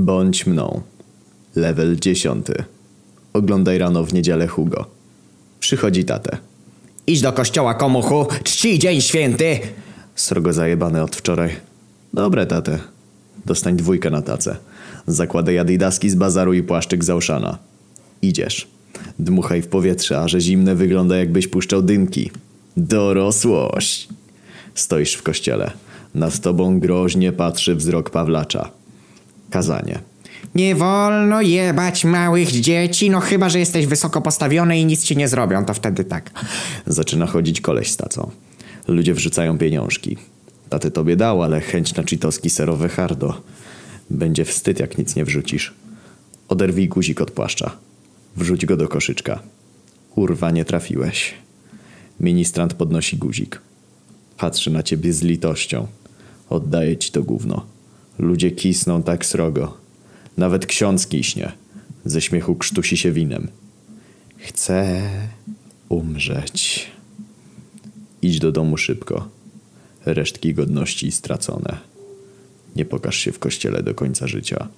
Bądź mną. Level 10. Oglądaj rano w niedzielę Hugo. Przychodzi tatę. Idź do kościoła, komuchu, czci dzień święty. Srogo zajebany od wczoraj. Dobre, tatę. Dostań dwójkę na tacę. Zakładaj adidaski z bazaru i płaszczyk z Auszana. Idziesz. Dmuchaj w powietrze, a że zimne wygląda jakbyś puszczał dymki. Dorosłość. Stoisz w kościele. Nad tobą groźnie patrzy wzrok Pawlacza. Kazanie. Nie wolno jebać małych dzieci, no chyba, że jesteś wysoko postawiony i nic ci nie zrobią, to wtedy tak. Zaczyna chodzić koleś z tacą. Ludzie wrzucają pieniążki. Taty tobie dał, ale chęć na czytoski serowe hardo. Będzie wstyd, jak nic nie wrzucisz. Oderwij guzik od płaszcza. Wrzuć go do koszyczka. Kurwa, nie trafiłeś. Ministrant podnosi guzik. Patrzy na ciebie z litością. Oddaje ci to gówno. Ludzie kisną tak srogo. Nawet ksiądz kiśnie. Ze śmiechu krztusi się winem. Chcę umrzeć. Idź do domu szybko. Resztki godności stracone. Nie pokaż się w kościele do końca życia.